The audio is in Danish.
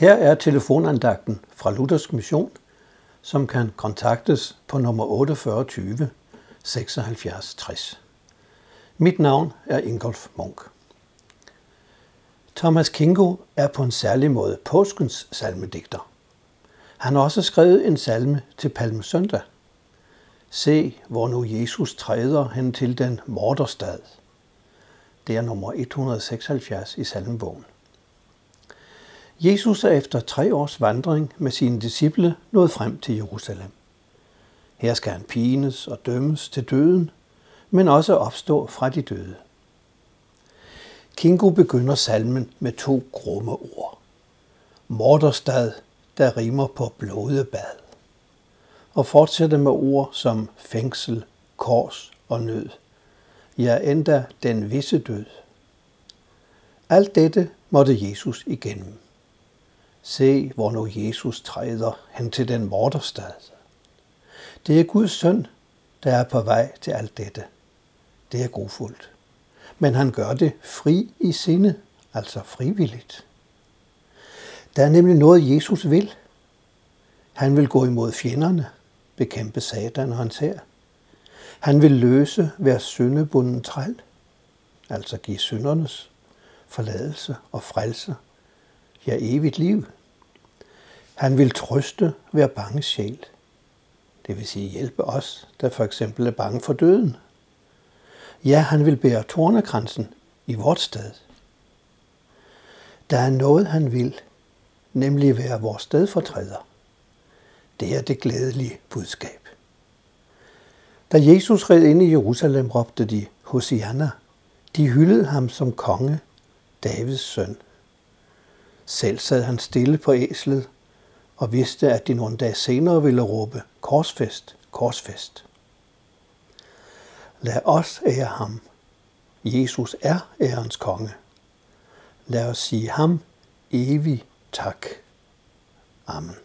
Her er telefonandagten fra Luthersk Mission, som kan kontaktes på nummer 4820 76 60. Mit navn er Ingolf Munk. Thomas Kingo er på en særlig måde påskens salmedigter. Han har også skrevet en salme til Palmesøndag. Se, hvor nu Jesus træder hen til den morderstad. Det er nummer 176 i salmebogen. Jesus er efter tre års vandring med sine disciple nået frem til Jerusalem. Her skal han pines og dømmes til døden, men også opstå fra de døde. Kingo begynder salmen med to grumme ord. Morderstad, der rimer på blodebad. Og fortsætter med ord som fængsel, kors og nød. Ja, endda den visse død. Alt dette måtte Jesus igennem. Se, hvor nu Jesus træder hen til den morderstad. Det er Guds søn, der er på vej til alt dette. Det er grofuldt. Men han gør det fri i sinde, altså frivilligt. Der er nemlig noget, Jesus vil. Han vil gå imod fjenderne, bekæmpe Satan og hans her. Han vil løse hver syndebunden træl, altså give syndernes forladelse og frelse ja evigt liv. Han vil trøste hver bange sjæl. Det vil sige hjælpe os, der for eksempel er bange for døden. Ja, han vil bære tornekransen i vort sted. Der er noget, han vil, nemlig være vores stedfortræder. Det er det glædelige budskab. Da Jesus red ind i Jerusalem, råbte de Hosianna. De hyldede ham som konge, Davids søn. Selv sad han stille på æslet og vidste, at de nogle dage senere ville råbe korsfest, korsfest. Lad os ære ham. Jesus er ærens konge. Lad os sige ham evig tak. Amen.